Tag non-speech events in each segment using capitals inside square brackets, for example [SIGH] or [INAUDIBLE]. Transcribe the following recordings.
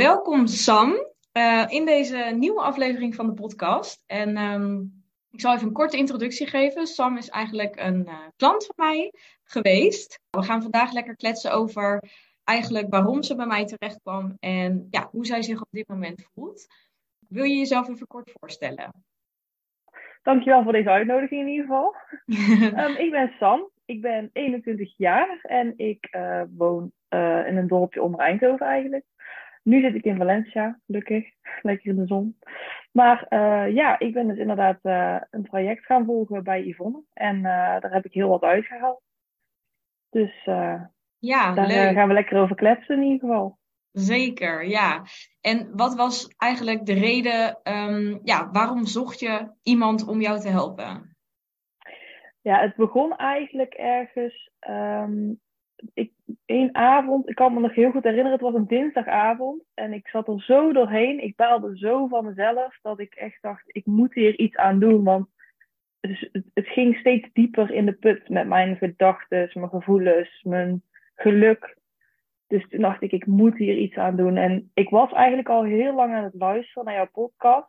Welkom Sam uh, in deze nieuwe aflevering van de podcast. En um, ik zal even een korte introductie geven. Sam is eigenlijk een uh, klant van mij geweest. We gaan vandaag lekker kletsen over eigenlijk waarom ze bij mij terecht kwam en ja, hoe zij zich op dit moment voelt. Wil je jezelf even kort voorstellen? Dankjewel voor deze uitnodiging in ieder geval. um, [LAUGHS] ik ben Sam, ik ben 21 jaar en ik uh, woon in een dorpje onder Eindhoven eigenlijk. Nu zit ik in Valencia, gelukkig. [LAUGHS] Lekker in de zon. Maar uh, ja, ik ben dus inderdaad een traject gaan volgen bij Yvonne. En daar heb ik heel wat uitgehaald. Dus ja, daar leuk. gaan we lekker over kletsen in ieder geval. Zeker, ja. En wat was eigenlijk de reden, um, ja, waarom zocht je iemand om jou te helpen? Ja, het begon eigenlijk ergens. Um, ik, avond, ik kan me nog heel goed herinneren, het was een dinsdagavond. En ik zat er zo doorheen. Ik baalde zo van mezelf dat ik echt dacht: ik moet hier iets aan doen. Want het, het, het ging steeds dieper in de put met mijn gedachten, mijn gevoelens, mijn geluk. Dus toen dacht ik, ik moet hier iets aan doen. En ik was eigenlijk al heel lang aan het luisteren naar jouw podcast.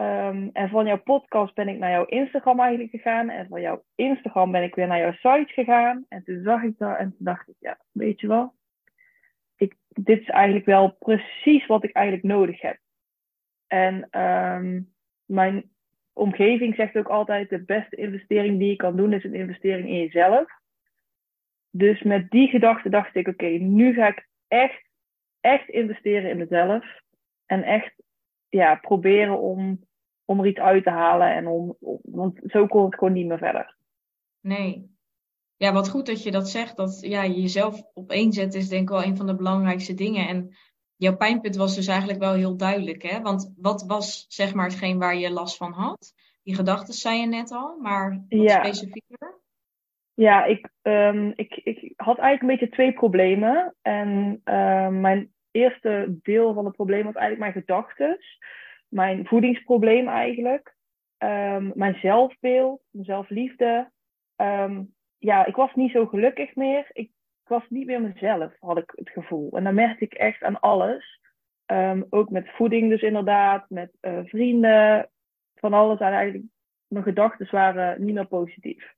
Um, en van jouw podcast ben ik naar jouw Instagram eigenlijk gegaan. En van jouw Instagram ben ik weer naar jouw site gegaan. En toen zag ik dat en toen dacht ik, ja, weet je wel. Ik, dit is eigenlijk wel precies wat ik eigenlijk nodig heb. En um, mijn omgeving zegt ook altijd, de beste investering die je kan doen is een investering in jezelf. Dus met die gedachte dacht ik, oké, nu ga ik echt, echt investeren in mezelf. En echt ja, proberen om, om er iets uit te halen. En om, want zo kon het gewoon niet meer verder. Nee. Ja, wat goed dat je dat zegt. Dat ja, jezelf op één is denk ik wel een van de belangrijkste dingen. En jouw pijnpunt was dus eigenlijk wel heel duidelijk. Hè? Want wat was zeg maar hetgeen waar je last van had? Die gedachten zei je net al, maar wat ja. specifieker? Ja, ik, um, ik, ik had eigenlijk een beetje twee problemen. En uh, mijn eerste deel van het probleem was eigenlijk mijn gedachten. Mijn voedingsprobleem eigenlijk. Um, mijn zelfbeeld, mijn zelfliefde. Um, ja, ik was niet zo gelukkig meer. Ik, was niet meer mezelf, had ik het gevoel. En dan merkte ik echt aan alles. Um, ook met voeding dus inderdaad, met uh, vrienden, van alles. En eigenlijk, mijn gedachten waren niet meer positief.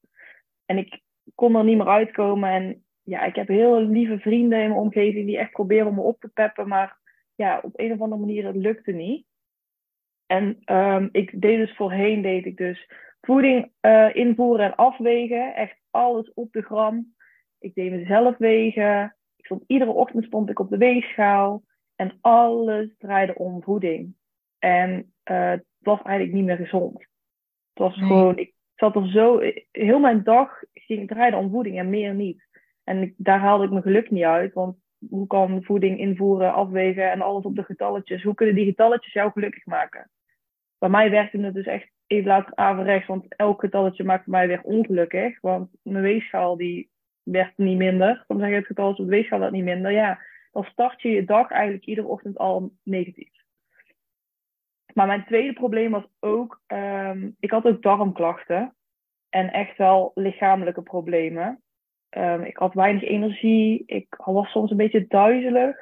En ik kon er niet meer uitkomen. En ja, ik heb heel lieve vrienden in mijn omgeving die echt proberen me op te peppen. Maar ja, op een of andere manier het lukte niet. En um, ik deed dus voorheen, deed ik dus voeding uh, invoeren en afwegen. Echt alles op de gram. Ik deed mezelf wegen. Ik stond, iedere ochtend stond ik op de weegschaal. En alles draaide om voeding. En uh, het was eigenlijk niet meer gezond. Het was gewoon, ik zat er zo, heel mijn dag ging draaide om voeding en meer niet. En daar haalde ik mijn geluk niet uit, want hoe kan voeding invoeren, afwegen en alles op de getalletjes? Hoe kunnen die getalletjes jou gelukkig maken? Bij mij werkte het dus echt even later averechts, want elk getalletje maakte mij weer ongelukkig. Want mijn weegschaal die werd niet minder. Dan zeg je het getal op de weegschaal werd niet minder. Ja, dan start je je dag eigenlijk iedere ochtend al negatief. Maar mijn tweede probleem was ook, um, ik had ook darmklachten. En echt wel lichamelijke problemen. Um, ik had weinig energie. Ik was soms een beetje duizelig.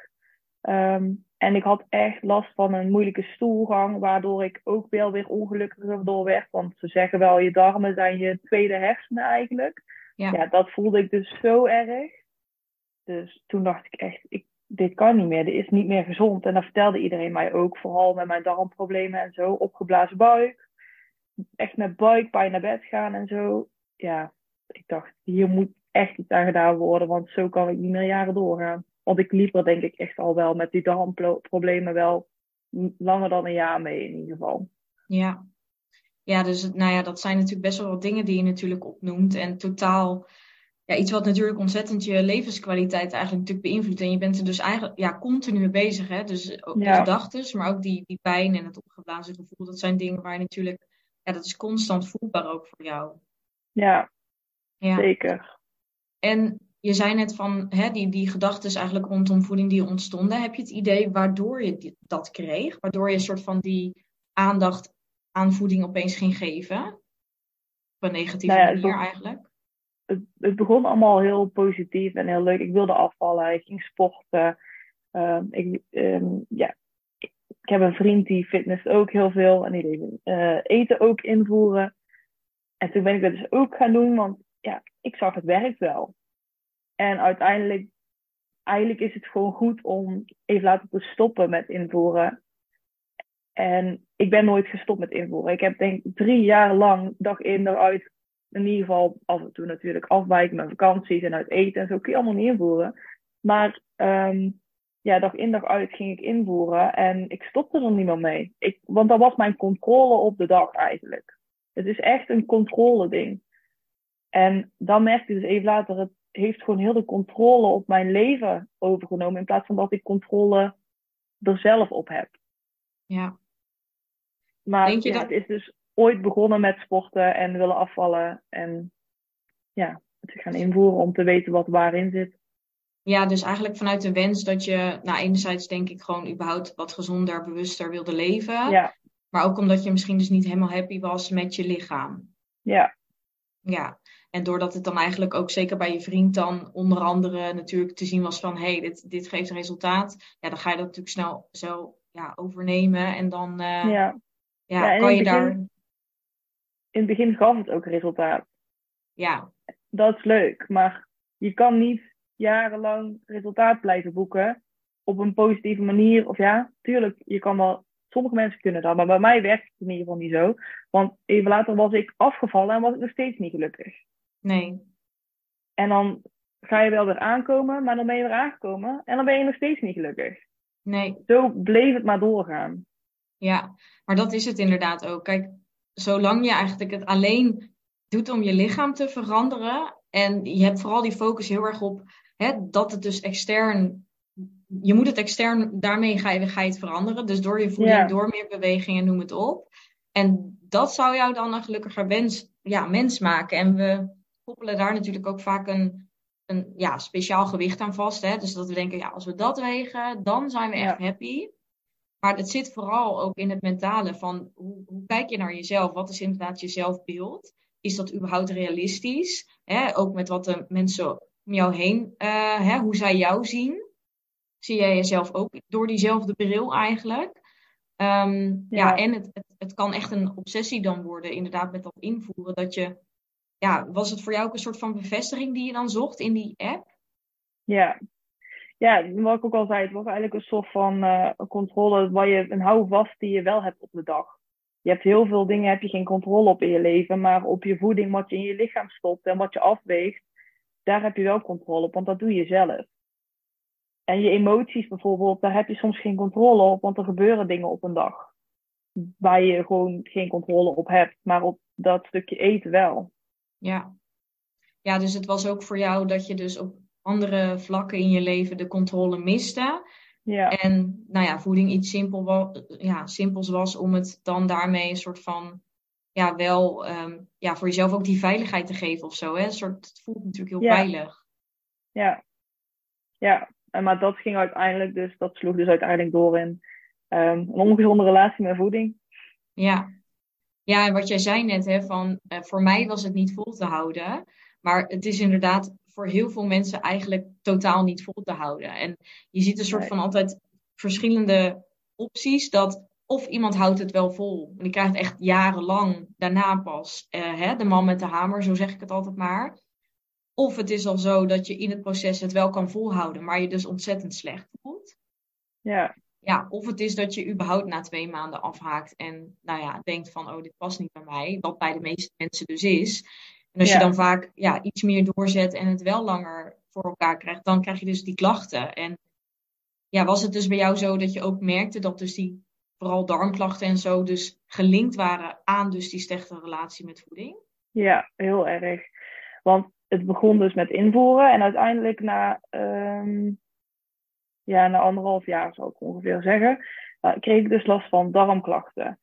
Um, en ik had echt last van een moeilijke stoelgang, waardoor ik ook wel weer ongelukkiger door werd. Want ze zeggen wel, je darmen zijn je tweede hersenen eigenlijk. Ja. ja, dat voelde ik dus zo erg. Dus toen dacht ik echt, ik, dit kan niet meer, dit is niet meer gezond. En dat vertelde iedereen mij ook, vooral met mijn darmproblemen en zo, opgeblazen buik. Echt met buikpijn naar bed gaan en zo. Ja, ik dacht, hier moet echt iets aan gedaan worden, want zo kan ik niet meer jaren doorgaan. Want ik liep er denk ik echt al wel met die darmproblemen wel langer dan een jaar mee in ieder geval. Ja. Ja, dus nou ja, dat zijn natuurlijk best wel wat dingen die je natuurlijk opnoemt. En totaal ja, iets wat natuurlijk ontzettend je levenskwaliteit eigenlijk natuurlijk beïnvloedt. En je bent er dus eigenlijk ja, continu mee bezig. Hè? Dus ook de gedachten, maar ook die, die pijn en het opgeblazen gevoel. Dat zijn dingen waar je natuurlijk, ja, dat is constant voelbaar ook voor jou. Ja, ja. zeker. En je zei net van hè, die, die gedachten eigenlijk rondom voeding die ontstonden. Heb je het idee waardoor je dat kreeg? Waardoor je een soort van die aandacht aan voeding opeens ging geven? Op een negatieve nou manier eigenlijk? het, het, begon allemaal heel positief en heel leuk. Ik wilde afvallen, ik ging sporten. Ehm, ik, ehm, ja, ik heb een vriend die fitness ook heel veel en die deed uh, eten ook invoeren. En toen ben ik dat dus ook gaan doen, want ja, ik zag het werkt wel. En uiteindelijk, eigenlijk is het gewoon goed om even laten te stoppen met invoeren. En ik ben nooit gestopt met invoeren. Ik heb denk drie jaar lang dag in, dag uit, in ieder geval af en toe natuurlijk afwijken met vakanties en uit eten en zo kun je allemaal niet invoeren. Maar um, ja, dag in dag uit ging ik invoeren en ik stopte er niet meer mee. Ik, want dat was mijn controle op de dag eigenlijk. Het is echt een controle ding. En dan merkte ik dus even later, het heeft gewoon heel de controle op mijn leven overgenomen. In plaats van dat ik controle er zelf op heb. Ja. Maar Denk je dat... het is dus ooit begonnen met sporten en willen afvallen. En ja, het gaan invoeren om te weten wat waarin zit. Ja, dus eigenlijk vanuit de wens dat je, nou enerzijds denk ik gewoon überhaupt wat gezonder, bewuster wilde leven. Ja. Maar ook omdat je misschien dus niet helemaal happy was met je lichaam. Ja. Ja, en doordat het dan eigenlijk ook zeker bij je vriend dan onder andere natuurlijk te zien was van... hé, hey, dit, dit geeft resultaat. Ja, dan ga je dat natuurlijk snel zo ja, overnemen. En dan uh, ja. Ja, kan je daar... In het begin gaf het ook resultaat. Ja. Dat is leuk, maar je kan niet jarenlang resultaat blijven boeken op een positieve manier. Of ja, tuurlijk, je kan wel Sommige mensen kunnen dat, maar bij mij werkt het in ieder geval niet zo. Want even later was ik afgevallen en was ik nog steeds niet gelukkig. Nee. En dan ga je wel weer aankomen, maar dan ben je weer aangekomen en dan ben je nog steeds niet gelukkig. Nee. Zo bleef het maar doorgaan. Ja, maar dat is het inderdaad ook. Kijk, zolang je eigenlijk het alleen doet om je lichaam te veranderen en je hebt vooral die focus heel erg op hè, dat het dus extern je moet het extern, daarmee ga je, ga je het veranderen. Dus door je voeding, door meer bewegingen, noem het op. En dat zou jou dan een gelukkiger wens, ja, mens maken. En we koppelen daar natuurlijk ook vaak een, een ja, speciaal gewicht aan vast. Hè? Dus dat we denken, ja, als we dat wegen, dan zijn we echt happy. Maar het zit vooral ook in het mentale van hoe, hoe, kijk je naar jezelf? Wat is inderdaad je zelfbeeld? Is dat überhaupt realistisch? Hè? Ook met wat de mensen om jou heen, uh, hè, hoe zij jou zien zie jij jezelf ook door diezelfde bril eigenlijk. Ehm, ja. en het, het, het, kan echt een obsessie dan worden, inderdaad, met dat invoeren. Dat je, ja, was het voor jou ook een soort van bevestiging die je dan zocht in die app? Ja, ja wat ik ook al zei, het was eigenlijk een soort van uh, controle waar je een houvast die je wel hebt op de dag. Je hebt heel veel dingen, heb je geen controle op in je leven, maar op je voeding, wat je in je lichaam stopt en wat je afweegt, daar heb je wel controle op, want dat doe je zelf. En je emoties bijvoorbeeld, daar heb je soms geen controle op, want er gebeuren dingen op een dag. Waar je gewoon geen controle op hebt, maar op dat stukje eten wel. Ja. Ja, dus het was ook voor jou dat je dus op andere vlakken in je leven de controle miste. Ja. En nou ja, voeding iets simpel was, ja, simpels was om het dan daarmee een soort van, ja, wel ehm, ja, voor jezelf ook die veiligheid te geven of zo. Hè? Een soort, het voelt natuurlijk heel veilig. Ja. Ja, maar dat ging uiteindelijk dus, dat sloeg dus uiteindelijk door in um, een ongezonde relatie met voeding. Ja. Ja, en wat jij zei net, hè, van uh, voor mij was het niet vol te houden. Maar het is inderdaad voor heel veel mensen eigenlijk totaal niet vol te houden. En je ziet een soort van altijd verschillende opties. Dat of iemand houdt het wel vol. En die krijgt echt jarenlang daarna pas uh, hè, de man met de hamer, zo zeg ik het altijd maar. Of het is al zo dat je in het proces het wel kan volhouden, maar je dus ontzettend slecht voelt. Ja. Ja, of het is dat je überhaupt na twee maanden afhaakt en nou ja, denkt van, oh, dit past niet bij mij. Wat bij de meeste mensen dus is. En als je dan vaak ja, iets meer doorzet en het wel langer voor elkaar krijgt, dan krijg je dus die klachten. En ja, was het dus bij jou zo dat je ook merkte dat dus die vooral darmklachten en zo dus gelinkt waren aan dus die slechte relatie met voeding? Ja, heel erg. Want het begon dus met invoeren en uiteindelijk na, um, ja, na anderhalf jaar zou ik ongeveer zeggen, kreeg ik dus last van darmklachten.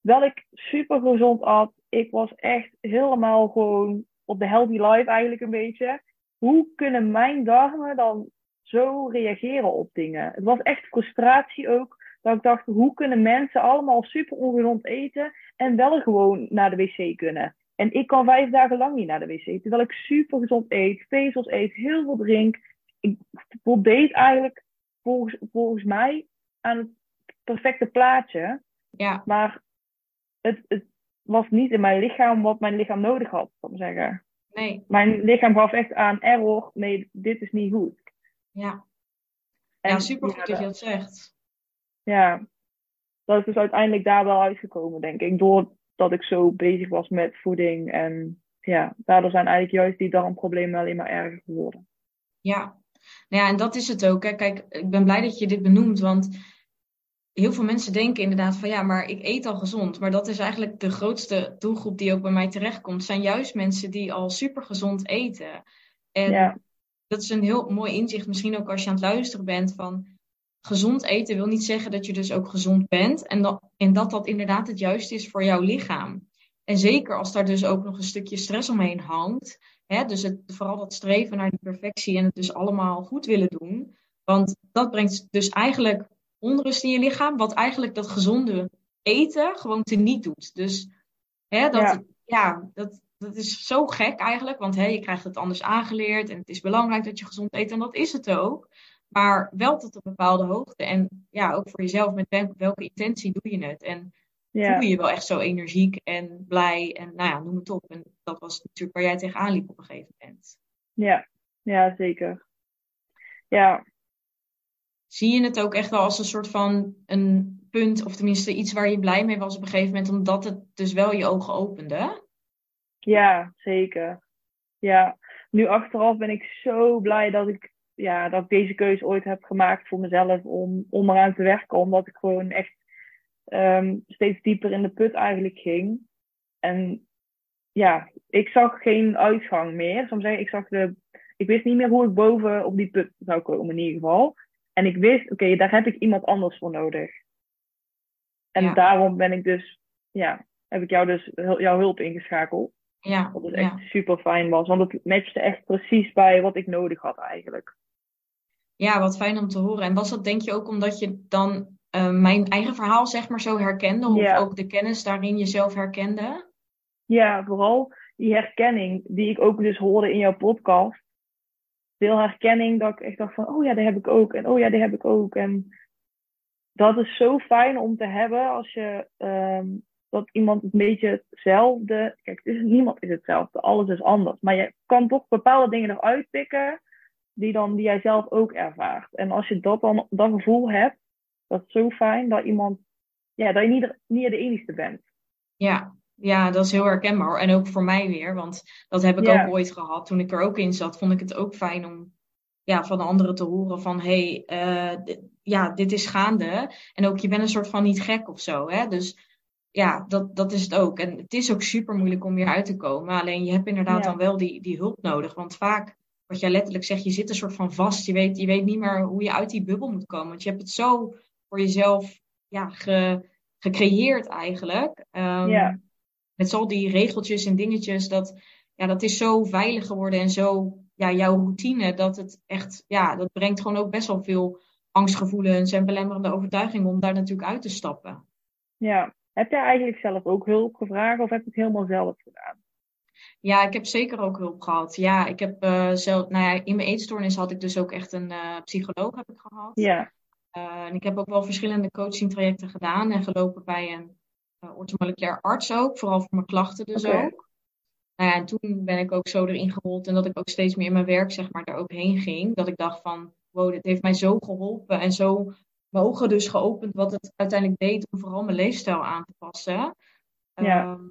Wel ik super gezond at, ik was echt helemaal gewoon op de healthy life eigenlijk een beetje. Hoe kunnen mijn darmen dan zo reageren op dingen? Het was echt frustratie ook. Dat ik dacht, hoe kunnen mensen allemaal super ongezond eten en wel gewoon naar de wc kunnen? En ik kan vijf dagen lang niet naar de wc, terwijl ik super gezond eet, vezels eet, heel veel drink. Ik voldeed eigenlijk volgens, volgens mij aan het perfecte plaatje. Ja. Maar het, het was niet in mijn lichaam wat mijn lichaam nodig had, zal ik zeggen. Nee. Mijn lichaam gaf echt aan error. Nee, dit is niet goed. Ja. En ja, super goed ja, dat je dat zegt. Ja, dat is dus uiteindelijk daar wel uitgekomen, denk ik. Doordat ik zo bezig was met voeding. En ja, daardoor zijn eigenlijk juist die darmproblemen alleen maar erger geworden. Ja. Nou ja, en dat is het ook. Hè. Kijk, ik ben blij dat je dit benoemt, want heel veel mensen denken inderdaad van ja, maar ik eet al gezond. Maar dat is eigenlijk de grootste doelgroep die ook bij mij terechtkomt. zijn juist mensen die al super gezond eten. En Ja. dat is een heel mooi inzicht, misschien ook als je aan het luisteren bent van gezond eten wil niet zeggen dat je dus ook gezond bent. En dat, en dat dat inderdaad het juiste is voor jouw lichaam. En zeker als daar dus ook nog een stukje stress omheen hangt. Hè, dus het, vooral dat streven naar die perfectie en het dus allemaal goed willen doen. Want dat brengt dus eigenlijk onrust in je lichaam, wat eigenlijk dat gezonde eten gewoon teniet doet. Dus hè, dat, ja. Ja. dat, dat is zo gek eigenlijk, want hè, je krijgt het anders aangeleerd en het is belangrijk dat je gezond eet en dat is het ook. Maar wel tot een bepaalde hoogte en ja, ook voor jezelf, met welke, welke intentie doe je het? En Ja. voel je je wel echt zo energiek en blij en nou ja, noem het op. En dat was natuurlijk waar jij tegenaan liep op een gegeven moment. Ja. ja, zeker. Ja, Zie je het ook echt wel als een soort van een punt, of tenminste iets waar je blij mee was op een gegeven moment, omdat het dus wel je ogen opende? ja, zeker. Ja, nu achteraf ben ik zo blij dat ik, ja, dat ik deze keuze ooit heb gemaakt voor mezelf om onderaan te werken. Omdat ik gewoon echt ehm, steeds dieper in de put eigenlijk ging. En ja, ik zag geen uitgang meer. Soms zeggen, ik zag de, ik wist niet meer hoe ik boven op die put zou komen in ieder geval. En ik wist, oké, daar heb ik iemand anders voor nodig. En Ja. daarom ben ik dus, ja, heb ik jou dus jouw hulp ingeschakeld. Ja, Wat dus ja. echt super fijn was. Want het matchte echt precies bij wat ik nodig had eigenlijk. ja, wat fijn om te horen. En was dat denk je ook omdat je dan eh, mijn eigen verhaal zeg maar zo herkende, of ook de kennis daarin jezelf herkende? Ja, vooral die herkenning die ik ook dus hoorde in jouw podcast. Veel herkenning dat ik echt dacht van, oh ja, die heb ik ook. En oh ja, die heb ik ook. En dat is zo fijn om te hebben als je, ehm, dat iemand een beetje hetzelfde... Kijk, het is, niemand is hetzelfde, alles is anders. Maar je kan toch bepaalde dingen eruit pikken die, dan, die jij zelf ook ervaart. En als je dat dan, dat gevoel hebt, dat is zo fijn dat iemand... Ja, dat je niet, niet de enige bent. Ja, ja, dat is heel herkenbaar. En ook voor mij weer, want dat heb ik ook ooit gehad. Toen ik er ook in zat, vond ik het ook fijn om ja, van de anderen te horen van... hé, hey, eh, dit- ja, dit is gaande. En ook, je bent een soort van niet gek of zo, hè. Dus ja, dat, dat is het ook. En het is ook super moeilijk om hier uit te komen. Alleen je hebt inderdaad dan wel die, die hulp nodig. Want vaak, wat jij letterlijk zegt, je zit een soort van vast. Je weet, je weet niet meer hoe je uit die bubbel moet komen. Want je hebt het zo voor jezelf ja, ge- gecreëerd eigenlijk. Ehm, Ja. Met al die regeltjes en dingetjes. Dat, ja, dat is zo veilig geworden en zo ja, jouw routine. Dat het echt, ja, dat brengt gewoon ook best wel veel angstgevoelens en belemmerende overtuigingen om daar natuurlijk uit te stappen. Ja. Heb jij eigenlijk zelf ook hulp gevraagd of heb je het helemaal zelf gedaan? Ja, ik heb zeker ook hulp gehad. Ja, ik heb eh, zelf, nou ja, in mijn eetstoornis had ik dus ook echt een eh, psycholoog heb ik gehad. Ja, Eh, en ik heb ook wel verschillende coaching trajecten gedaan en gelopen bij een uh, orthomoleculair arts ook, vooral voor mijn klachten dus ook. Nou ja, en toen ben ik ook zo erin gerold en dat ik ook steeds meer in mijn werk zeg maar daar ook heen ging. Dat ik dacht van, wow, dit heeft mij zo geholpen en zo mijn ogen dus geopend wat het uiteindelijk deed om vooral mijn leefstijl aan te passen. Ja. Ehm,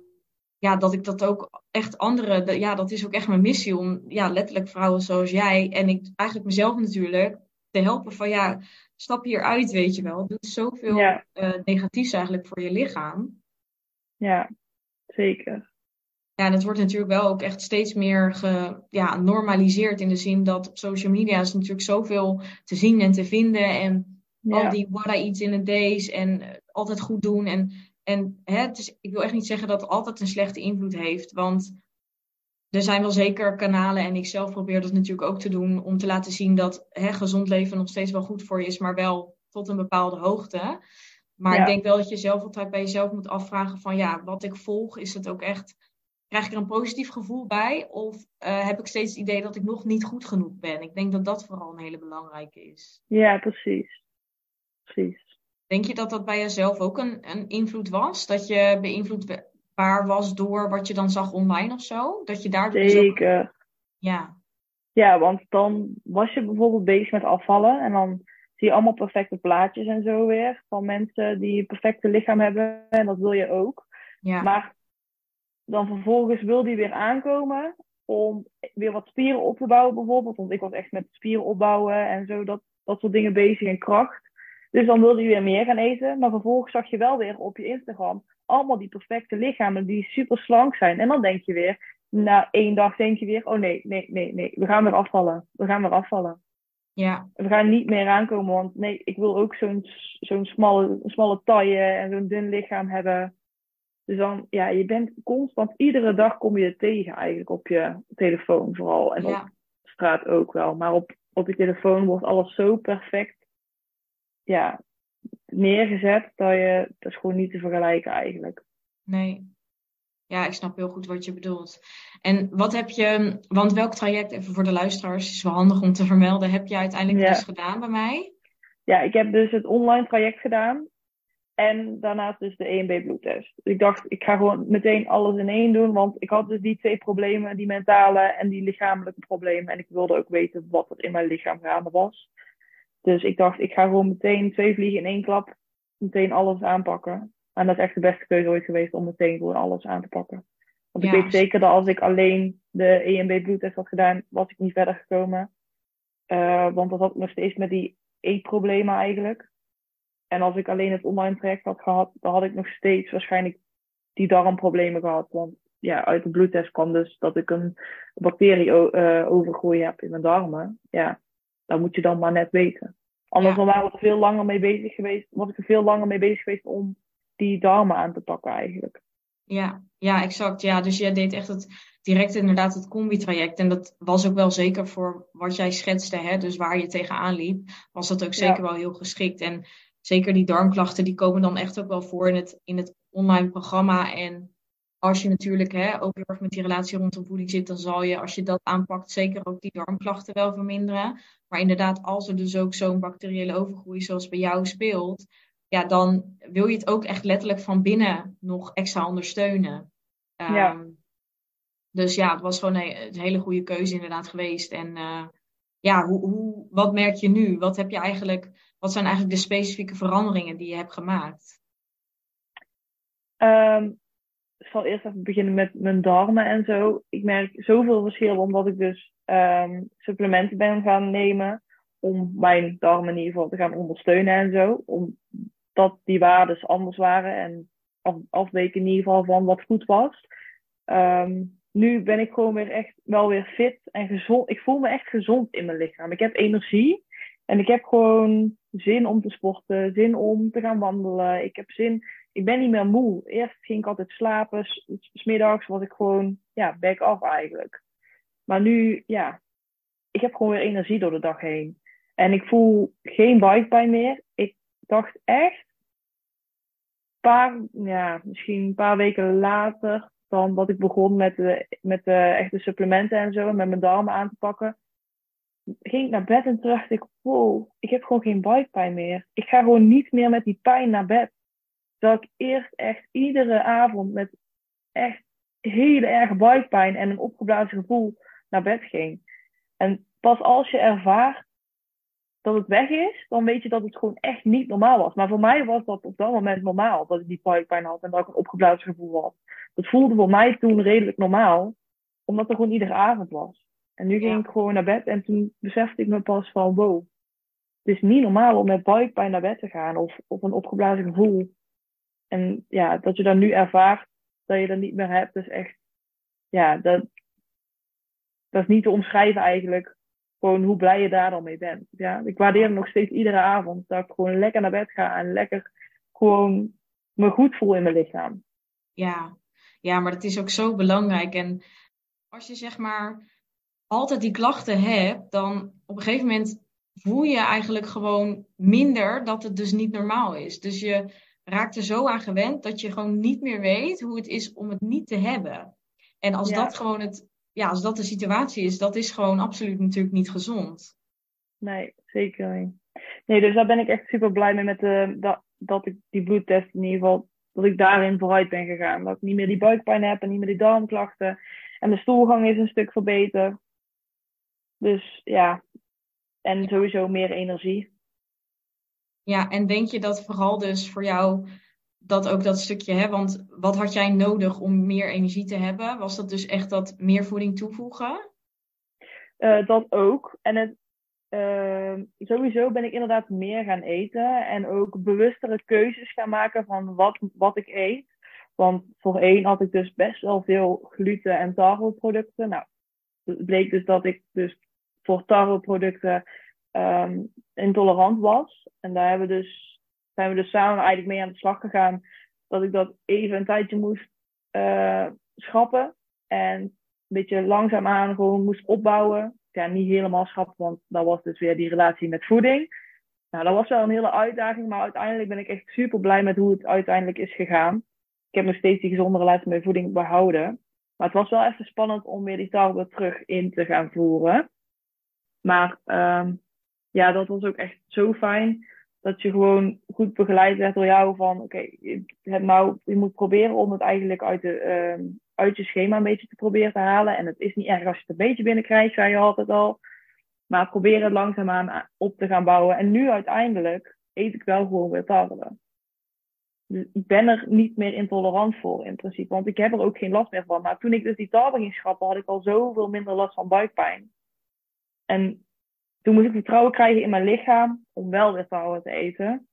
ja, dat ik dat ook echt anderen, de- ja, dat is ook echt mijn missie om ja, letterlijk vrouwen zoals jij en ik eigenlijk mezelf natuurlijk te helpen van ja, stap hieruit, weet je wel. Het doet zoveel Ja. eh, negatiefs eigenlijk voor je lichaam. ja, zeker. Ja, en het wordt natuurlijk wel ook echt steeds meer ge, ja, in de zin dat op social media is natuurlijk zoveel te zien en te vinden en Ja, al die what I eat in a days en eh, altijd goed doen. En, en hè, het is, ik wil echt niet zeggen dat het altijd een slechte invloed heeft, want er zijn wel zeker kanalen en ik zelf probeer dat natuurlijk ook te doen om te laten zien dat hè, gezond leven nog steeds wel goed voor je is, maar wel tot een bepaalde hoogte. Maar Ja. ik denk wel dat je zelf altijd bij jezelf moet afvragen van ja, wat ik volg, is het ook echt krijg ik er een positief gevoel bij? Of eh, heb ik steeds het idee dat ik nog niet goed genoeg ben? Ik denk dat dat vooral een hele belangrijke is. Ja, precies. Precies. Denk je dat dat bij jezelf ook een, een invloed was? Dat je beïnvloedbaar was door wat je dan zag online of zo? Dat je daar dus Zeker. Ja. Ja, want dan was je bijvoorbeeld bezig met afvallen en dan zie je allemaal perfecte plaatjes en zo weer van mensen die een perfecte lichaam hebben en dat wil je ook. Ja. Maar dan vervolgens wil die weer aankomen om weer wat spieren op te bouwen bijvoorbeeld. Want ik was echt met spieren opbouwen en zo, dat, dat soort dingen bezig en kracht. Dus dan wilde je weer meer gaan eten. Maar vervolgens zag je wel weer op je Instagram allemaal die perfecte lichamen die super slank zijn. En dan denk je weer, na één dag denk je weer, oh nee, nee, nee, nee, we gaan weer afvallen. We gaan weer afvallen. Ja. We gaan niet meer aankomen, want nee, ik wil ook zo'n zo'n smalle, smalle taille en zo'n dun lichaam hebben. Dus dan, ja, je bent constant, iedere dag kom je het tegen eigenlijk op je telefoon vooral. En op straat ook wel. Maar op, op je telefoon wordt alles zo perfect ja, neergezet dat je, dat is gewoon niet te vergelijken eigenlijk. Nee. Ja, ik snap heel goed wat je bedoelt. En wat heb je, want welk traject, even voor de luisteraars, is wel handig om te vermelden, heb je uiteindelijk dus gedaan bij mij? Ja, ik heb dus het online traject gedaan. En daarnaast dus de EMB bloedtest. Dus ik dacht, ik ga gewoon meteen alles in één doen. Want ik had dus die twee problemen, die mentale en die lichamelijke problemen. En ik wilde ook weten wat er in mijn lichaam gaande was. Dus ik dacht, ik ga gewoon meteen twee vliegen in één klap. Meteen alles aanpakken. En dat is echt de beste keuze ooit geweest om meteen gewoon alles aan te pakken. Want ik weet zeker dat als ik alleen de EMB bloedtest had gedaan, was ik niet verder gekomen. Uh, want dat had ik nog steeds met die eetproblemen eigenlijk. En als ik alleen het online traject had gehad, dan had ik nog steeds waarschijnlijk die darmproblemen gehad. Want ja, uit de bloedtest kwam dus dat ik een bacterie uh, overgroei heb in mijn darmen. Ja, dat moet je dan maar net weten. Anders ja. waren we er veel langer mee bezig geweest, was ik er veel langer mee bezig geweest om die darmen aan te pakken eigenlijk. Ja, ja, exact. Ja, dus jij deed echt het direct inderdaad het combi-traject. En dat was ook wel zeker voor wat jij schetste, hè? dus waar je tegenaan liep, was dat ook zeker wel heel geschikt. En zeker die darmklachten, die komen dan echt ook wel voor in het, in het online programma. En als je natuurlijk hè, ook heel erg met die relatie rondom voeding zit, dan zal je, als je dat aanpakt, zeker ook die darmklachten wel verminderen. Maar inderdaad, als er dus ook zo'n bacteriële overgroei zoals bij jou speelt, ja, dan wil je het ook echt letterlijk van binnen nog extra ondersteunen. Ja. Ehm, dus ja, het was gewoon een, hele goede keuze inderdaad geweest. En uh, ja, hoe, hoe, wat merk je nu? Wat heb je eigenlijk wat zijn eigenlijk de specifieke veranderingen die je hebt gemaakt? Um, ik zal eerst even beginnen met mijn darmen en zo. Ik merk zoveel verschil omdat ik dus um, supplementen ben gaan nemen. Om mijn darmen in ieder geval te gaan ondersteunen en zo. Omdat die waarden anders waren en af, afweken in ieder geval van wat goed was. Um, nu ben ik gewoon weer echt wel weer fit en gezond. Ik voel me echt gezond in mijn lichaam. Ik heb energie. En ik heb gewoon zin om te sporten, zin om te gaan wandelen. Ik heb zin, ik ben niet meer moe. Eerst ging ik altijd slapen, smiddags was ik gewoon, ja, back off eigenlijk. Maar nu, ja, ik heb gewoon weer energie door de dag heen. En ik voel geen buikpijn meer. Ik dacht echt, paar, ja, misschien een paar weken later dan dat ik begon met de, met de echte supplementen en zo, met mijn darmen aan te pakken ging ik naar bed en toen dacht ik, wow, ik heb gewoon geen buikpijn meer. Ik ga gewoon niet meer met die pijn naar bed. Dat ik eerst echt iedere avond met echt hele erge buikpijn en een opgeblazen gevoel naar bed ging. En pas als je ervaart dat het weg is, dan weet je dat het gewoon echt niet normaal was. Maar voor mij was dat op dat moment normaal, dat ik die buikpijn had en dat ik een opgeblazen gevoel had. Dat voelde voor mij toen redelijk normaal, omdat er gewoon iedere avond was. En nu ging ik gewoon naar bed en toen besefte ik me pas van wow, het is niet normaal om met buikpijn naar bed te gaan of, of een opgeblazen gevoel. En ja, dat je dan nu ervaart dat je dat niet meer hebt, is echt, ja, dat, dat is niet te omschrijven eigenlijk. Gewoon hoe blij je daar dan mee bent. Ja, ik waardeer nog steeds iedere avond dat ik gewoon lekker naar bed ga en lekker gewoon me goed voel in mijn lichaam. Ja, ja, maar dat is ook zo belangrijk. En als je zeg maar altijd die klachten hebt, dan op een gegeven moment voel je eigenlijk gewoon minder dat het dus niet normaal is. Dus je raakt er zo aan gewend dat je gewoon niet meer weet hoe het is om het niet te hebben. En als dat gewoon het, ja, als dat de situatie is, dat is gewoon absoluut natuurlijk niet gezond. Nee, zeker niet. Nee, dus daar ben ik echt super blij mee met de, dat, dat ik die bloedtest in ieder geval, dat ik daarin vooruit ben gegaan. Dat ik niet meer die buikpijn heb en niet meer die darmklachten. En de stoelgang is een stuk verbeterd. Dus ja, en sowieso meer energie. Ja, en denk je dat vooral dus voor jou dat ook dat stukje, hè? Want wat had jij nodig om meer energie te hebben? Was dat dus echt dat meer voeding toevoegen? Uh, dat ook. En het, uh, sowieso ben ik inderdaad meer gaan eten en ook bewustere keuzes gaan maken van wat, wat ik eet. Want voorheen had ik dus best wel veel gluten- en tarweproducten. Nou, het bleek dus dat ik dus voor tarweproducten um, intolerant was. En daar hebben we dus, zijn we dus samen eigenlijk mee aan de slag gegaan. Dat ik dat even een tijdje moest uh, schrappen. En een beetje langzaamaan gewoon moest opbouwen. Ja, niet helemaal schrappen, want dat was dus weer die relatie met voeding. Nou, dat was wel een hele uitdaging, maar uiteindelijk ben ik echt super blij met hoe het uiteindelijk is gegaan. Ik heb nog steeds die gezonde relatie met voeding behouden. Maar het was wel even spannend om weer die tarwe terug in te gaan voeren. Maar um, ja, dat was ook echt zo fijn. Dat je gewoon goed begeleid werd door jou van oké, je, nou, je moet proberen om het eigenlijk uit, de, uh, uit je schema een beetje te proberen te halen. En het is niet erg als je het een beetje binnenkrijgt, zei je altijd al. Maar probeer het langzaamaan op te gaan bouwen. En nu uiteindelijk eet ik wel gewoon weer tarwe. Ik ben er niet meer intolerant voor in principe. Want ik heb er ook geen last meer van. Maar toen ik dus die tarwe ging schrappen, had ik al zoveel minder last van buikpijn. En toen moest ik vertrouwen krijgen in mijn lichaam om wel weer tarwe te eten.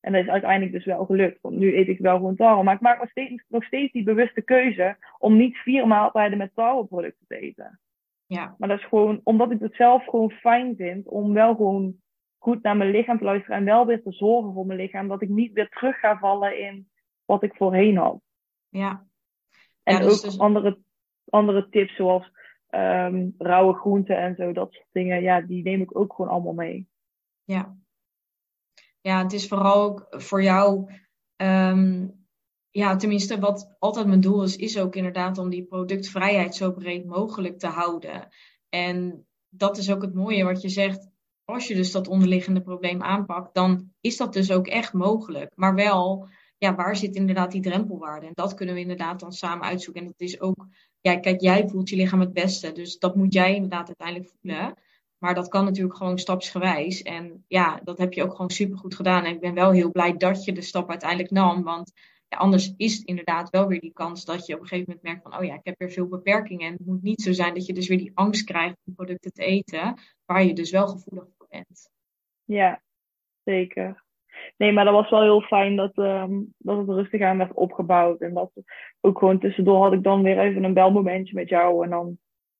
En dat is uiteindelijk dus wel gelukt. Want nu eet ik wel gewoon tarwe. Maar ik maak nog steeds, nog steeds die bewuste keuze om niet vier maaltijden met tarweproducten te eten. Ja. Maar dat is gewoon omdat ik het zelf gewoon fijn vind om wel gewoon goed naar mijn lichaam te luisteren en wel weer te zorgen voor mijn lichaam. Dat ik niet weer terug ga vallen in wat ik voorheen had. Ja. En ja, dus ook dus... andere, andere tips zoals um, rauwe groenten en zo, dat soort dingen, ja, die neem ik ook gewoon allemaal mee. Ja. Ja, het is vooral ook voor jou, um, ja, tenminste wat altijd mijn doel is, is ook inderdaad om die productvrijheid zo breed mogelijk te houden. En dat is ook het mooie wat je zegt. Als je dus dat onderliggende probleem aanpakt, dan is dat dus ook echt mogelijk. Maar wel, ja, waar zit inderdaad die drempelwaarde? En dat kunnen we inderdaad dan samen uitzoeken. En dat is ook ja, kijk, jij voelt je lichaam het beste. Dus dat moet jij inderdaad uiteindelijk voelen. Maar dat kan natuurlijk gewoon stapsgewijs. En ja, dat heb je ook gewoon supergoed gedaan. En ik ben wel heel blij dat je de stap uiteindelijk nam. Want ja, anders is het inderdaad wel weer die kans dat je op een gegeven moment merkt van, oh ja, ik heb weer veel beperkingen. En het moet niet zo zijn dat je dus weer die angst krijgt om producten te eten, waar je dus wel gevoelig voor bent. Ja, zeker. Nee, maar dat was wel heel fijn dat, um, dat het rustig aan werd opgebouwd. En dat ook gewoon tussendoor had ik dan weer even een belmomentje met jou. En dan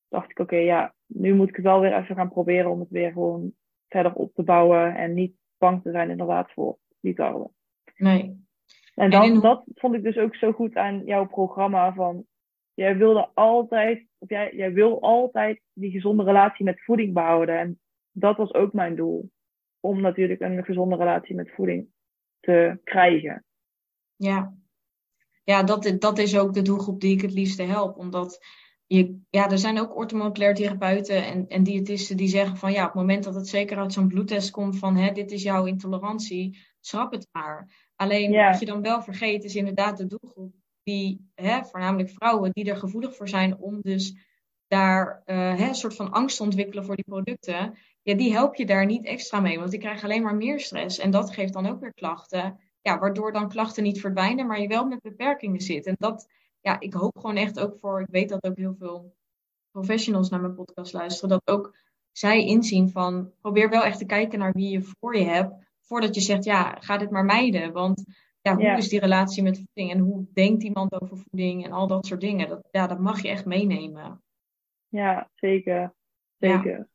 dacht ik, oké, ja, nu moet ik het wel weer even gaan proberen om het weer gewoon verder op te bouwen. En niet bang te zijn inderdaad voor die tarwe. Nee. En, dan, dat vond ik dus ook zo goed aan jouw programma van... Jij wilde altijd, of jij, jij wil altijd die gezonde relatie met voeding behouden. En dat was ook mijn doel om natuurlijk een gezonde relatie met voeding te krijgen. Ja, ja dat, dat is ook de doelgroep die ik het liefste help. Omdat je, ja, er zijn ook orthomoleculair therapeuten en, en diëtisten die zeggen van ja, op het moment dat het zeker uit zo'n bloedtest komt van hè, dit is jouw intolerantie, schrap het maar. Alleen wat je dan wel vergeet is inderdaad de doelgroep die, hè, voornamelijk vrouwen, die er gevoelig voor zijn om dus daar uh, hè, een soort van angst te ontwikkelen voor die producten ja, die help je daar niet extra mee, want die krijgen alleen maar meer stress. En dat geeft dan ook weer klachten, ja, waardoor dan klachten niet verdwijnen, maar je wel met beperkingen zit. En dat, ja, ik hoop gewoon echt ook voor, ik weet dat ook heel veel professionals naar mijn podcast luisteren, dat ook zij inzien van, probeer wel echt te kijken naar wie je voor je hebt, voordat je zegt, ja, ga dit maar mijden. Want ja, hoe is die relatie met voeding en hoe denkt iemand over voeding en al dat soort dingen. Dat, ja, dat mag je echt meenemen. Ja, zeker. Zeker.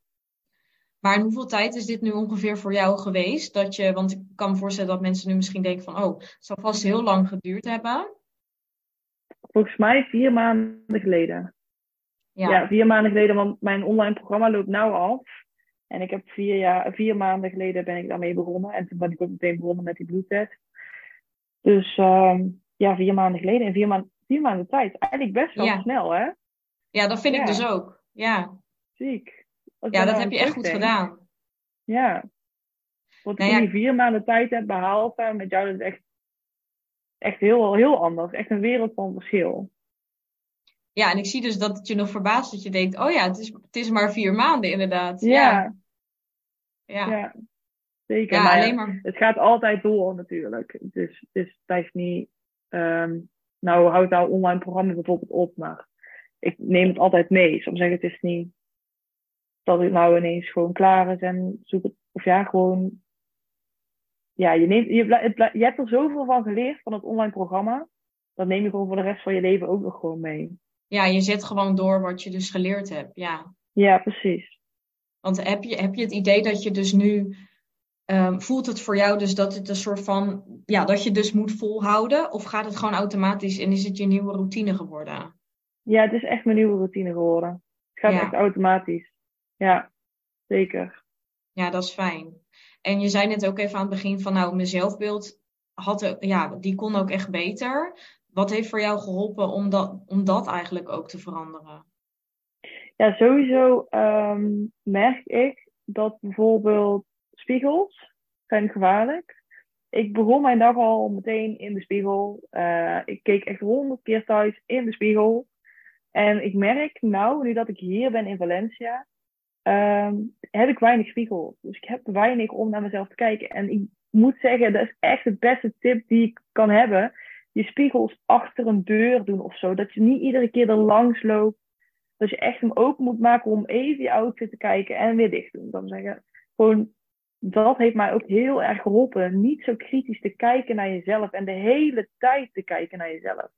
Maar in hoeveel tijd is dit nu ongeveer voor jou geweest? Dat je, want ik kan me voorstellen dat mensen nu misschien denken van, oh, het zal vast heel lang geduurd hebben. Volgens mij vier maanden geleden. Ja. ja, vier maanden geleden, want mijn online programma loopt nu af. En ik heb vier, jaar, vier maanden geleden ben ik daarmee begonnen. En toen ben ik ook meteen begonnen met die bloedtest. Dus uh, ja, vier maanden geleden. En vier, maanden vier maanden tijd. Eigenlijk best wel snel, hè? Ja, dat vind ik dus ook. Ja, Ziek. Ja dat nou heb je echt goed gedaan. Ja. Wat Nou ik ja, die vier maanden tijd heb behaald eh, met jou, dat is echt, echt heel, heel anders. Echt een wereld van verschil. Ja, en ik zie dus dat het je nog verbaast dat je denkt, oh ja, het is, het is maar vier maanden inderdaad. Ja, Ja, ja, zeker. Ja, maar alleen maar. het gaat altijd door natuurlijk. Dus, dus het is niet, ehm, nou houd nou online programma bijvoorbeeld op, maar ik neem het altijd mee. Soms zeg ik, het is niet dat het nou ineens gewoon klaar is en zoek het, of ja, gewoon, ja, je, neemt, je, je hebt er zoveel van geleerd van het online programma. Dat neem je gewoon voor de rest van je leven ook nog gewoon mee. Ja, je zet gewoon door wat je dus geleerd hebt. Ja. Ja, precies. Want heb je, heb je het idee dat je dus nu. ehm, voelt het voor jou dus dat het een soort van. Ja, dat je dus moet volhouden? Of gaat het gewoon automatisch en is het je nieuwe routine geworden? Ja, het is echt mijn nieuwe routine geworden. Het gaat Ja. echt automatisch. Ja, zeker. Ja, dat is fijn. En je zei net ook even aan het begin van, nou, mijn zelfbeeld had, ja, die kon ook echt beter. Wat heeft voor jou geholpen om dat, om dat eigenlijk ook te veranderen? Ja, sowieso ehm, merk ik dat bijvoorbeeld spiegels zijn gevaarlijk. Ik begon mijn dag al meteen in de spiegel. Eh, ik keek echt honderd keer thuis in de spiegel. En ik merk nou, nu dat ik hier ben in Valencia, ehm, heb ik weinig spiegels. Dus ik heb weinig om naar mezelf te kijken. En ik moet zeggen, dat is echt de beste tip die ik kan hebben. Je spiegels achter een deur doen of zo. Dat je niet iedere keer er langs loopt. Dat je echt hem open moet maken om even je outfit te kijken en weer dicht doen. Dan zeggen. Gewoon, dat heeft mij ook heel erg geholpen. Niet zo kritisch te kijken naar jezelf en de hele tijd te kijken naar jezelf.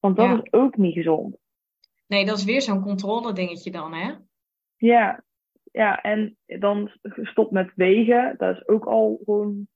Want dat Ja. is ook niet gezond. Nee, dat is weer zo'n controle dingetje dan, hè? Ja, ja, en dan stop met wegen. Dat is ook al gewoon.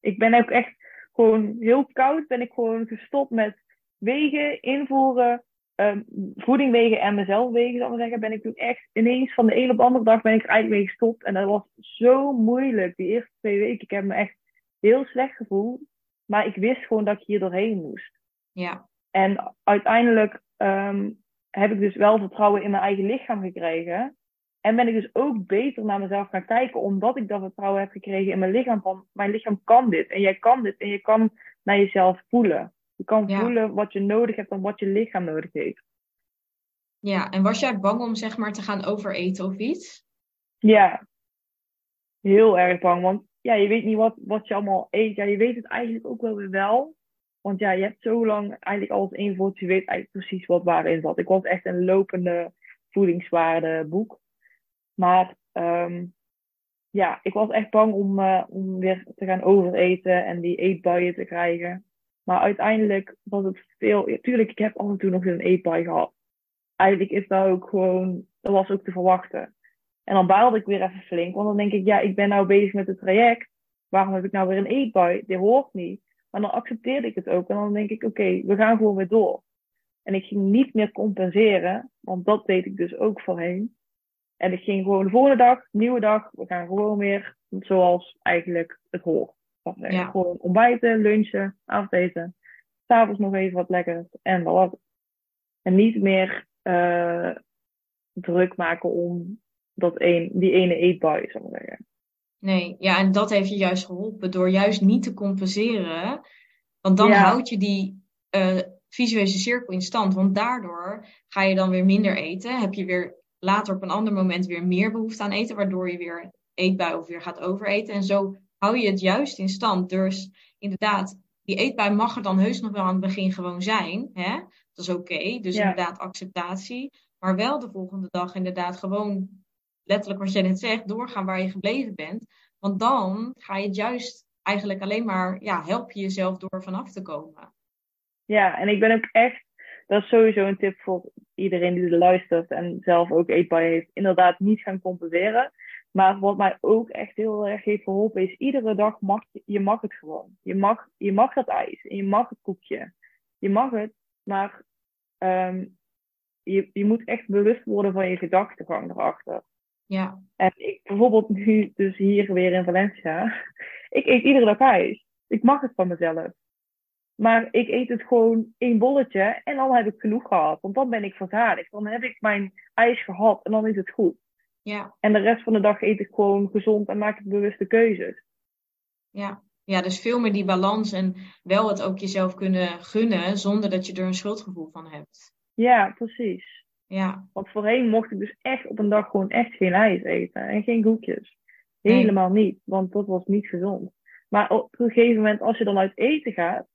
Ik ben ook echt gewoon heel koud. Ben ik gewoon gestopt met wegen, invoeren, ehm, voeding wegen en mezelf wegen, zal ik zeggen. Ben ik toen echt ineens van de een op de andere dag ben ik er eigenlijk mee gestopt. En dat was zo moeilijk, die eerste twee weken. Ik heb me echt heel slecht gevoeld. Maar ik wist gewoon dat ik hier doorheen moest. Ja, En uiteindelijk ehm, heb ik dus wel vertrouwen in mijn eigen lichaam gekregen. En ben ik dus ook beter naar mezelf gaan kijken, omdat ik dat vertrouwen heb gekregen in mijn lichaam. Van mijn lichaam kan dit en jij kan dit. En je kan naar jezelf voelen. Je kan Ja. voelen wat je nodig hebt en wat je lichaam nodig heeft. ja. En was jij bang om zeg maar te gaan overeten of iets? Ja, heel erg bang. Want ja, je weet niet wat, wat je allemaal eet. Ja, je weet het eigenlijk ook wel weer wel. Want ja, je hebt zo lang eigenlijk alles ingevoerd. Je weet eigenlijk precies wat waarin zat. Ik was echt een lopende voedingswaardeboek. Maar ehm, ja, ik was echt bang om, eh, om weer te gaan overeten en die eetbuien te krijgen. Maar uiteindelijk was het veel... ja, tuurlijk, ik heb af en toe nog een eetbui gehad. Eigenlijk is dat ook gewoon... Dat was ook te verwachten. En dan baalde ik weer even flink. Want dan denk ik, ja, ik ben nou bezig met het traject. Waarom heb ik nou weer een eetbui? Dit hoort niet. Maar dan accepteerde ik het ook. En dan denk ik, oké, we gaan gewoon weer door. En ik ging niet meer compenseren. Want dat deed ik dus ook voorheen. En ik ging gewoon de volgende dag, nieuwe dag. We gaan gewoon weer zoals eigenlijk het hoort. Wat. Ja. Gewoon ontbijten, lunchen, avondeten. S'avonds nog even wat lekkers. En was het. En niet meer eh, druk maken om dat een, die ene eetbui, zou ik maar zeggen. Nee, ja, en dat heeft je juist geholpen door juist niet te compenseren. Want dan Ja. houd je die eh, visuele cirkel in stand. Want daardoor ga je dan weer minder eten. Heb je weer later op een ander moment weer meer behoefte aan eten. Waardoor je weer eetbui of weer gaat overeten. En zo hou je het juist in stand. Dus inderdaad, die eetbui mag er dan heus nog wel aan het begin gewoon zijn. Hè? Dat is oké. Dus Ja. inderdaad acceptatie. Maar wel de volgende dag inderdaad gewoon letterlijk wat jij net zegt, doorgaan waar je gebleven bent. Want dan ga je het juist eigenlijk alleen maar, ja, help je jezelf door vanaf te komen. Ja, en ik ben ook echt, dat is sowieso een tip voor iedereen die er luistert en zelf ook eetbuien heeft, inderdaad niet gaan compenseren. Maar wat mij ook echt heel erg heeft geholpen is, iedere dag mag je, je mag het gewoon. Je mag, je mag dat ijs en je mag het koekje. Je mag het, maar ehm, je, je moet echt bewust worden van je gedachtegang erachter. Ja, En ik bijvoorbeeld nu, dus hier weer in Valencia, [LAUGHS] ik eet iedere dag ijs. Ik mag het van mezelf. Maar ik eet het gewoon één bolletje en dan heb ik genoeg gehad. Want dan ben ik verzadigd. Dan heb ik mijn ijs gehad en dan is het goed. Ja. En de rest van de dag eet ik gewoon gezond en maak ik bewuste keuzes. Ja. ja, dus veel meer die balans en wel het ook jezelf kunnen gunnen zonder dat je er een schuldgevoel van hebt. Ja, precies. Ja. Want voorheen mocht ik dus echt op een dag gewoon echt geen ijs eten en geen koekjes. Helemaal niet, want dat was niet gezond. Maar op een gegeven moment, als je dan uit eten gaat,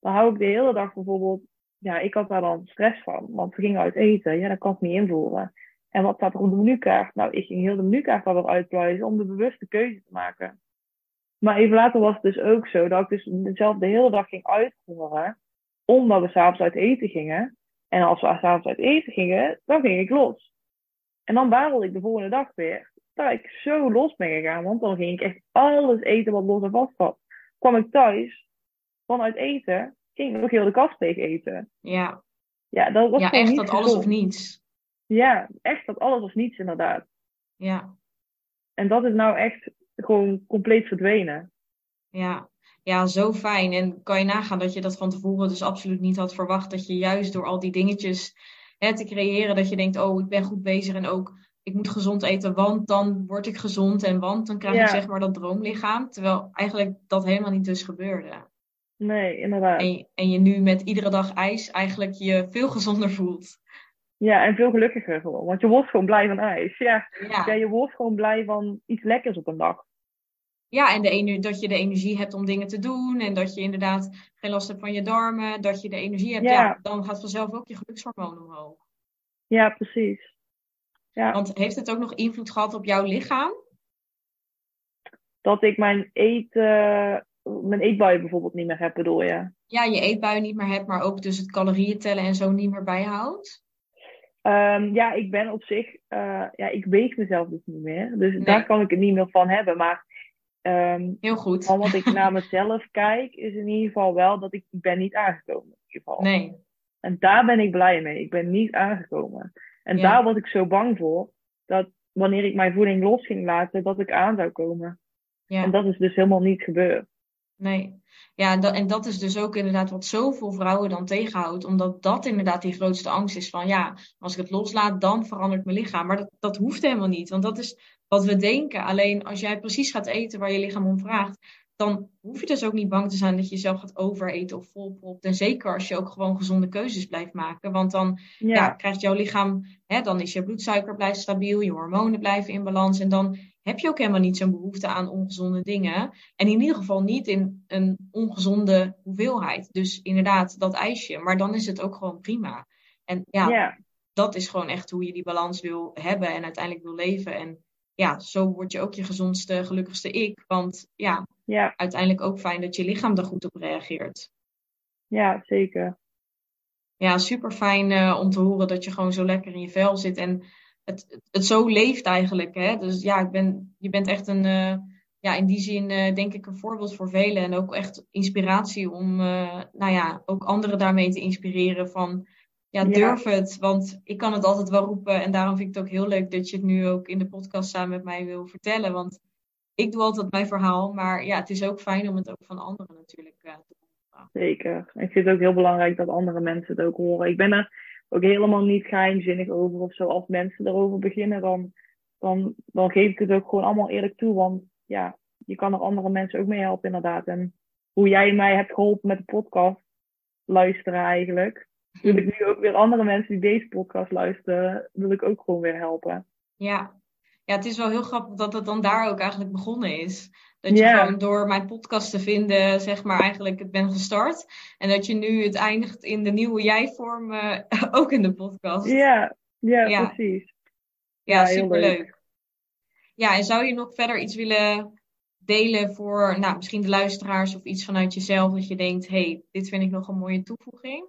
dan hou ik de hele dag bijvoorbeeld, ja, ik had daar dan stress van, want we gingen uit eten, ja, dat kan ik niet invoeren. En wat staat er op de menukaart? Nou, ik ging heel de menukaart weer uitpluizen om de bewuste keuze te maken. Maar even later was het dus ook zo dat ik dus mezelf de hele dag ging uitvoeren, omdat we s'avonds uit eten gingen. En als we s'avonds uit eten gingen, dan ging ik los. En dan barrelde ik de volgende dag weer. Dat ik zo los ben gegaan, want dan ging ik echt alles eten wat los en vast zat. Kwam ik thuis, vanuit eten, ging ik nog heel de kast tegen eten. Ja. Ja, dat was ja echt niet dat alles of niets. Ja, echt dat alles of niets inderdaad. Ja. En dat is nou echt gewoon compleet verdwenen. Ja. ja, zo fijn. En kan je nagaan dat je dat van tevoren dus absoluut niet had verwacht. Dat je juist door al die dingetjes hè, te creëren, dat je denkt, oh, ik ben goed bezig en ook ik moet gezond eten, want dan word ik gezond en want dan krijg Ja. ik zeg maar dat droomlichaam. Terwijl eigenlijk dat helemaal niet dus gebeurde. Nee, inderdaad. En, je- en je nu met iedere dag ijs eigenlijk je veel gezonder voelt. Ja, en veel gelukkiger gewoon. Want je wordt gewoon blij van ijs. Ja, Ja, ja je wordt gewoon blij van iets lekkers op een dag. ja en de dat je de energie hebt om dingen te doen. En dat je inderdaad geen last hebt van je darmen. Dat je de energie hebt. Ja, Ja. dan gaat vanzelf ook je gelukshormoon omhoog. Ja, precies. Ja, Want heeft het ook nog invloed gehad op jouw lichaam? dat ik mijn eten, mijn eetbuien bijvoorbeeld niet meer heb, bedoel je? Ja, je eetbui niet meer hebt, maar ook dus het calorieën tellen en zo niet meer bijhoudt. Ehm, ja, ik ben op zich, eh, ja, ik weeg mezelf dus niet meer. Dus Nee. daar kan ik het niet meer van hebben. Maar ehm, Heel goed. van wat ik naar mezelf kijk, is in ieder geval wel dat ik, ik ben niet aangekomen. In ieder geval. Nee. En daar ben ik blij mee. Ik ben niet aangekomen. En Ja. daar was ik zo bang voor, dat wanneer ik mijn voeding los ging laten, dat ik aan zou komen. Ja. En dat is dus helemaal niet gebeurd. Nee. Ja, en dat, en dat is dus ook inderdaad wat zoveel vrouwen dan tegenhoudt. Omdat dat inderdaad die grootste angst is van ja, als ik het loslaat, dan verandert mijn lichaam. Maar dat, dat hoeft helemaal niet. Want dat is wat we denken. Alleen als jij precies gaat eten waar je lichaam om vraagt, dan hoef je dus ook niet bang te zijn dat je jezelf gaat overeten of volpropt. En zeker als je ook gewoon gezonde keuzes blijft maken. Want dan Ja, ja, krijgt jouw lichaam, hè, dan is je bloedsuiker blijft stabiel, je hormonen blijven in balans. En dan heb je ook helemaal niet zo'n behoefte aan ongezonde dingen. En in ieder geval niet in een ongezonde hoeveelheid. Dus inderdaad, dat ijsje. Maar dan is het ook gewoon prima. En ja, dat is gewoon echt hoe je die balans wil hebben en uiteindelijk wil leven. En ja, zo word je ook je gezondste, gelukkigste ik. Want ja, uiteindelijk ook fijn dat je lichaam daar goed op reageert. ja, zeker. Ja, super fijn om te horen dat je gewoon zo lekker in je vel zit. En het, het, zo leeft eigenlijk. Hè? Dus ja, ik ben, je bent echt een, eh, ja, in die zin eh, denk ik een voorbeeld voor velen. En ook echt inspiratie om, eh, nou ja, ook anderen daarmee te inspireren van, ja, Ja. durf het. Want ik kan het altijd wel roepen. En daarom vind ik het ook heel leuk dat je het nu ook in de podcast samen met mij wil vertellen. Want ik doe altijd mijn verhaal. Maar ja, het is ook fijn om het ook van anderen natuurlijk te horen. Zeker. Ik vind het ook heel belangrijk dat andere mensen het ook horen. Ik ben er ook helemaal niet geheimzinnig over of zo. Als mensen erover beginnen, dan, dan, dan geef ik het ook gewoon allemaal eerlijk toe. Want ja, je kan er andere mensen ook mee helpen, inderdaad. En hoe jij mij hebt geholpen met de podcast luisteren eigenlijk, wil ik nu ook weer andere mensen die deze podcast luisteren, wil ik ook gewoon weer helpen. Ja. ja, het is wel heel grappig dat het dan daar ook eigenlijk begonnen is. Dat je gewoon door mijn podcast te vinden, zeg maar, eigenlijk het ben gestart. En dat je nu het eindigt in de nieuwe jij-vorm, eh, [LAUGHS] ook in de podcast. Ja, ja, Ja. precies. Ja, superleuk. Ja, en zou je nog verder iets willen delen voor, nou, misschien de luisteraars of iets vanuit jezelf dat je denkt, hey, dit vind ik nog een mooie toevoeging?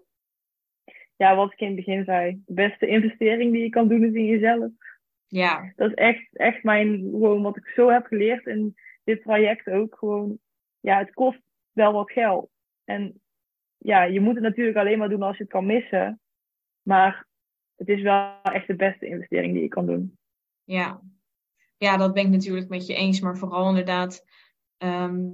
Ja, wat ik in het begin zei, de beste investering die je kan doen is in jezelf. Ja, dat is echt, echt mijn, gewoon wat ik zo heb geleerd in dit traject ook. Gewoon, ja, het kost wel wat geld. En ja, je moet het natuurlijk alleen maar doen als je het kan missen. Maar het is wel echt de beste investering die je kan doen. ja. Ja, dat ben ik natuurlijk met je eens, maar vooral inderdaad, ehm,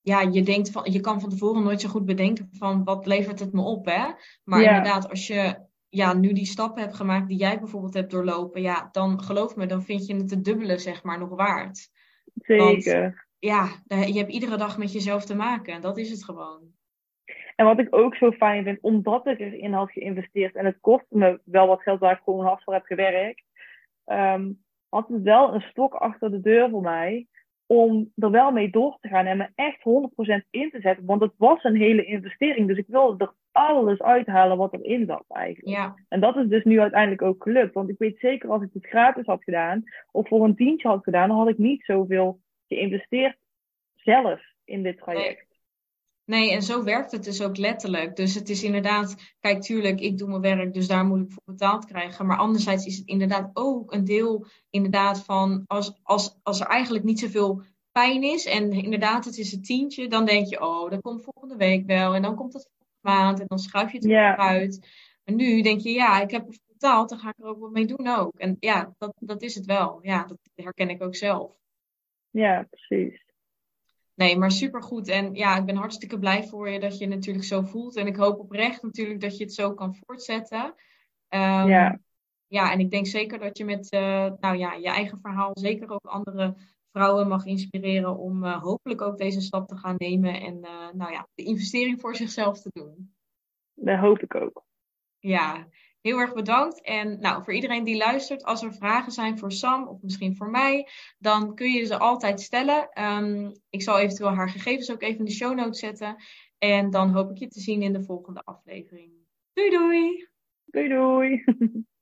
ja, je denkt van, je kan van tevoren nooit zo goed bedenken van wat levert het me op, hè? Maar inderdaad, als je ja, nu die stappen hebt gemaakt die jij bijvoorbeeld hebt doorlopen, ja, dan geloof me, dan vind je het te dubbele, zeg maar, nog waard. Zeker. ja, je hebt iedere dag met jezelf te maken. En dat is het gewoon. En wat ik ook zo fijn vind, omdat ik erin had geïnvesteerd en het kostte me wel wat geld waar ik gewoon hard voor heb gewerkt, um, had het wel een stok achter de deur voor mij om er wel mee door te gaan en me echt 100% in te zetten. Want het was een hele investering. Dus ik wilde er alles uithalen wat erin zat eigenlijk. Ja. En dat is dus nu uiteindelijk ook gelukt. Want ik weet zeker als ik het gratis had gedaan of voor een tientje had gedaan, dan had ik niet zoveel geïnvesteerd zelf in dit traject. Nee, en zo werkt het dus ook letterlijk. Dus het is inderdaad, kijk, tuurlijk, ik doe mijn werk, dus daar moet ik voor betaald krijgen. Maar anderzijds is het inderdaad ook een deel, inderdaad, van als, als, als er eigenlijk niet zoveel pijn is en inderdaad, het is een tientje, dan denk je, oh, dat komt volgende week wel en dan komt het volgende maand en dan schuif je het weer uit. Maar nu denk je, ja, ik heb het betaald, dan ga ik er ook wat mee doen ook. En ja, dat, dat is het wel. Ja, dat herken ik ook zelf. Ja, precies. Nee, maar supergoed. En ja, ik ben hartstikke blij voor je dat je natuurlijk zo voelt. En ik hoop oprecht natuurlijk dat je het zo kan voortzetten. Um, ja. Ja, en ik denk zeker dat je met uh, nou ja, je eigen verhaal zeker ook andere vrouwen mag inspireren om uh, hopelijk ook deze stap te gaan nemen. En uh, nou ja, de investering voor zichzelf te doen. Dat hoop ik ook. Ja, Heel erg bedankt. En nou, voor iedereen die luistert, als er vragen zijn voor Sam of misschien voor mij, dan kun je ze altijd stellen. Um, ik zal eventueel haar gegevens ook even in de show notes zetten. En dan hoop ik je te zien in de volgende aflevering. Doei doei! Doei doei! [LAUGHS]